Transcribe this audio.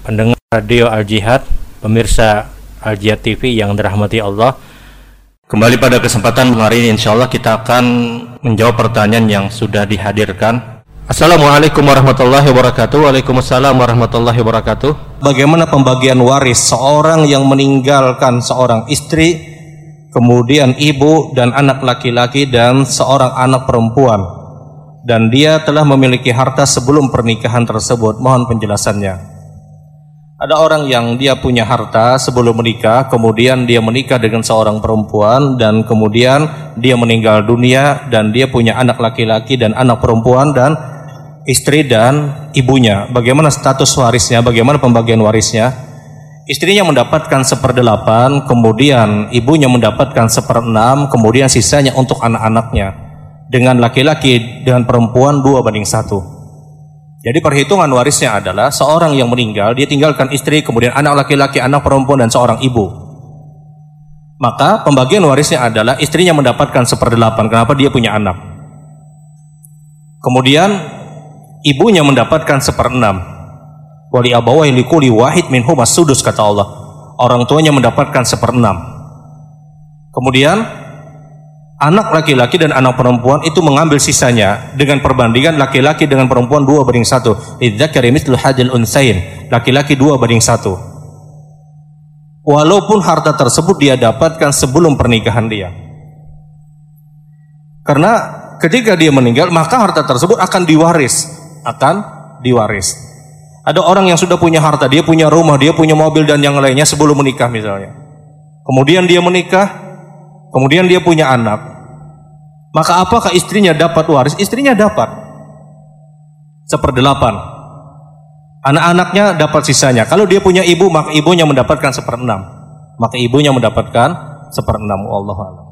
Radio Al Jihad, pemirsa Al Jihad TV yang dirahmati Allah. Kembali pada kesempatan hari ini insya Allah kita akan menjawab pertanyaan yang sudah dihadirkan. Assalamualaikum warahmatullahi wabarakatuh. Waalaikumsalam warahmatullahi wabarakatuh. Bagaimana pembagian waris seorang yang meninggalkan seorang istri, kemudian ibu dan anak laki-laki dan seorang anak perempuan dan dia telah memiliki harta sebelum pernikahan tersebut. Mohon penjelasannya. Ada orang yang dia punya harta sebelum menikah, kemudian dia menikah dengan seorang perempuan dan kemudian dia meninggal dunia dan dia punya anak laki-laki dan anak perempuan dan istri dan ibunya. Bagaimana status warisnya? Bagaimana pembagian warisnya? Istrinya mendapatkan seperdelapan, kemudian ibunya mendapatkan seperenam, kemudian sisanya untuk anak-anaknya. Dengan laki-laki dengan perempuan dua banding satu. Jadi perhitungan warisnya adalah seorang yang meninggal, dia tinggalkan istri, kemudian anak laki-laki, anak perempuan, dan seorang ibu. Maka pembagian warisnya adalah istrinya mendapatkan seperdelapan. Kenapa dia punya anak? Kemudian ibunya mendapatkan seperenam. Wali abawai likuli wahid min sudus kata Allah. Orang tuanya mendapatkan seperenam. Kemudian anak laki-laki dan anak perempuan itu mengambil sisanya dengan perbandingan laki-laki dengan perempuan dua banding satu. Unsain. Laki-laki dua banding satu. Walaupun harta tersebut dia dapatkan sebelum pernikahan dia. Karena ketika dia meninggal maka harta tersebut akan diwaris, akan diwaris. Ada orang yang sudah punya harta, dia punya rumah, dia punya mobil dan yang lainnya sebelum menikah misalnya. Kemudian dia menikah, kemudian dia punya anak. Maka apakah istrinya dapat waris? Istrinya dapat. Seperdelapan. Anak-anaknya dapat sisanya. Kalau dia punya ibu, maka ibunya mendapatkan seperenam. Maka ibunya mendapatkan seperenam. Allah